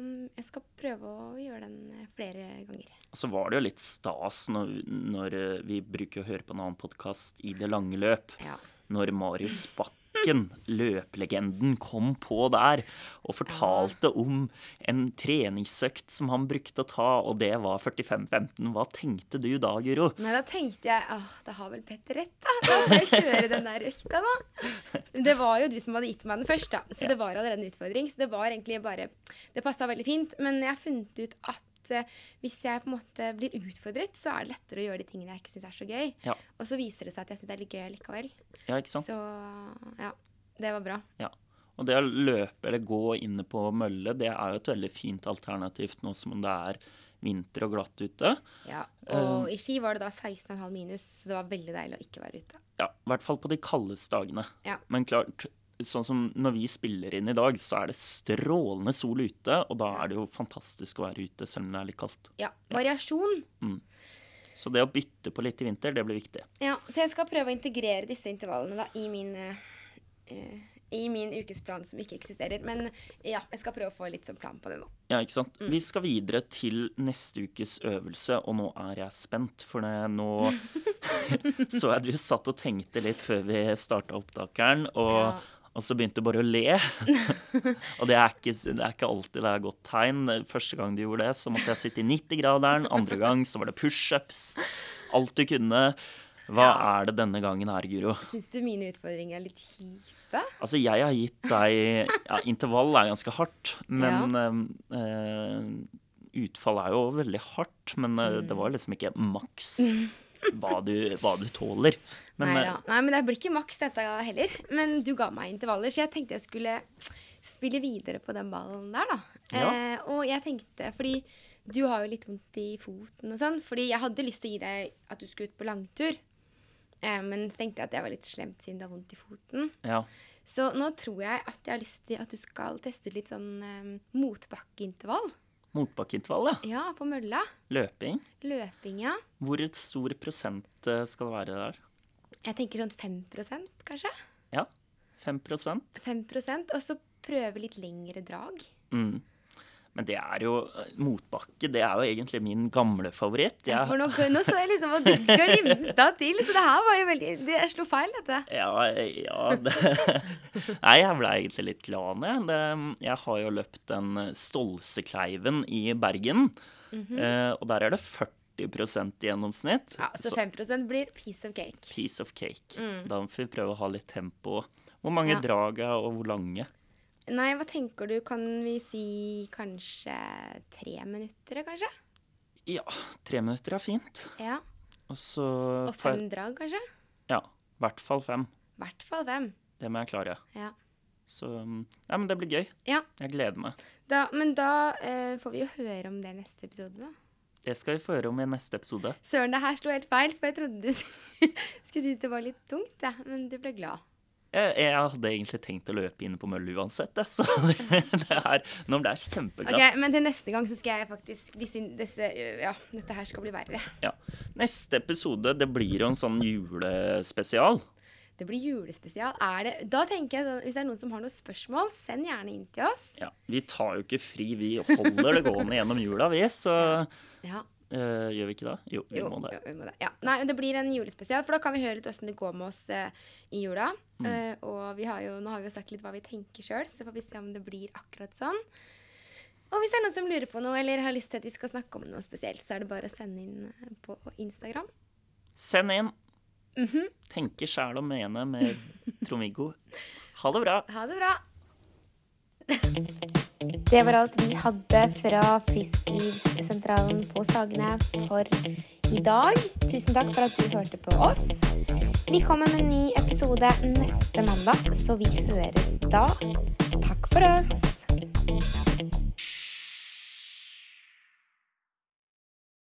mm, jeg skal prøve å gjøre den eh, flere ganger. Og så var det jo litt stas når, når eh, vi bruker å høre på en annen podkast i det lange løp. Ja. Når Marius Bakken, løplegenden, kom på der og fortalte om en treningsøkt som han brukte å ta, og det var 45-15. Hva tenkte du da, Guro? Nei, da tenkte jeg åh, da har vel Petter rett, da. Da må jeg kjøre den der økta, da. Det var jo du som hadde gitt meg den først, da. Så det var allerede en utfordring. Så det var egentlig bare Det passa veldig fint. Men jeg har funnet ut at at uh, hvis jeg på en måte blir utfordret, så er det lettere å gjøre de tingene jeg ikke syns er så gøy. Ja. Og så viser det seg at jeg syns det er litt gøy likevel. Ja, ikke sant? Så ja, det var bra. Ja. Og det å løpe eller gå inne på mølle, det er jo et veldig fint alternativt nå som det er vinter og glatt ute. Ja. Eh. Og i Ski var det da 16,5 minus, så det var veldig deilig å ikke være ute. Ja, i hvert fall på de kaldeste dagene. Ja. Men klart, sånn som når vi spiller inn i dag, så er det strålende sol ute, og da er det jo fantastisk å være ute selv om det er litt kaldt. Ja. Variasjon. Så det å bytte på litt i vinter, det blir viktig. Ja, så jeg skal prøve å integrere disse intervallene da i min, eh, i min ukesplan som ikke eksisterer. Men ja, jeg skal prøve å få litt sånn plan på det nå. Ja, ikke sant? Vi skal videre til neste ukes øvelse, og nå er jeg spent, for det, nå [laughs] [laughs] så jeg du satt og tenkte litt før vi starta opptakeren, og, Ja. Og så begynte du bare å le. [laughs] og det er, ikke, det er ikke alltid det er godt tegn. Første gang du gjorde det, så måtte jeg sitte i 90-graderen. Andre gang så var det pushups. Alt du kunne. Hva er det denne gangen her, Guro? Syns du mine utfordringer er litt kjipe? Altså, jeg har gitt deg ja, Intervall er ganske hardt, men ja. eh, utfall er jo veldig hardt. Men mm. det var liksom ikke maks [laughs] hva du, hva du tåler. Men Nei eh. Nei, men det blir ikke maks dette heller. Men du ga meg intervaller, så jeg tenkte jeg skulle spille videre på den ballen der, da. Ja. Eh, og jeg tenkte, fordi du har jo litt vondt i foten og sånn, fordi jeg hadde lyst til å gi deg at du skulle ut på langtur. Eh, men så tenkte jeg at det var litt slemt siden du har vondt i foten. ja. Så nå tror jeg at jeg har lyst til at du skal teste ut litt sånn eh, motbakkeintervall. Motbakkeintervall, ja. Ja, på mølla. Løping. Løping, ja. Hvor et stor prosent eh, skal det være der? Jeg tenker sånn 5 kanskje. Ja. 5% 5% Og så prøve litt lengre drag. mm. Men det er jo Motbakke, det er jo egentlig min gamle favoritt. Jeg, For nå, nå så jeg liksom at du glimta til, så det her var jo veldig det, Jeg slo feil, dette. Ja, ja det, [laughs] Nei, jeg ble egentlig litt glad nå. jeg. Har jo løpt den Stolsekleiven i Bergen. eh, og der er det 40% i gjennomsnitt. Ja, Så 5% blir piece of cake. Piece of cake. Da får vi prøve å ha litt tempo. Hvor mange Ja. drag er og hvor lange? Nei, hva tenker du? Kan vi si kanskje tre minutter, kanskje? Ja, tre minutter er fint. Ja. Og så Og fem drag, kanskje? Ja, i hvert fall fem. Hvert fall fem. Det må jeg klare. Ja. Så mm, Ja, men det blir gøy. ja. Jeg gleder meg. Da, men da eh, får vi jo høre om det i neste episode, da. Det skal vi få høre om i neste episode. Søren, det her slo helt feil, for jeg trodde du [laughs] skulle synes det var litt tungt, ja. men du ble glad. Jeg, jeg hadde egentlig tenkt å løpe inne på mølla uansett, jeg, så [laughs] det er, nå ble jeg kjempeglad. Ok, Men til neste gang så skal jeg faktisk disse, disse, Ja, dette her skal bli verre. Ja. Neste episode det blir jo en sånn julespesial. Det blir julespesial. Er det, da tenker jeg sånn, Hvis det er noen som har noen spørsmål, send gjerne inn til oss. Ja, Vi tar jo ikke fri, vi holder det gående gjennom jula, vi. Så Ja, eh, gjør vi ikke det? Jo, vi jo, må det. jo, vi må det. Ja. Nei, men det blir en julespesial, for da kan vi høre litt åssen det går med oss uh, i jula. Mm. Uh, og vi har jo, nå har vi jo sagt litt hva vi tenker sjøl, så får vi se om det blir akkurat sånn. Og hvis det er noen som lurer på noe, eller har lyst til at vi skal snakke om noe spesielt, så er det bare å sende inn på Instagram. Send inn. Mhm. Tenke sjæl og mene med Trond-Viggo. Ha det bra. Ha det bra. [laughs] Det var alt vi hadde fra Frisklivssentralen på Sagene for i dag. Tusen takk for at du hørte på oss. Vi kommer med en ny episode neste mandag, så vi høres da. Takk for oss.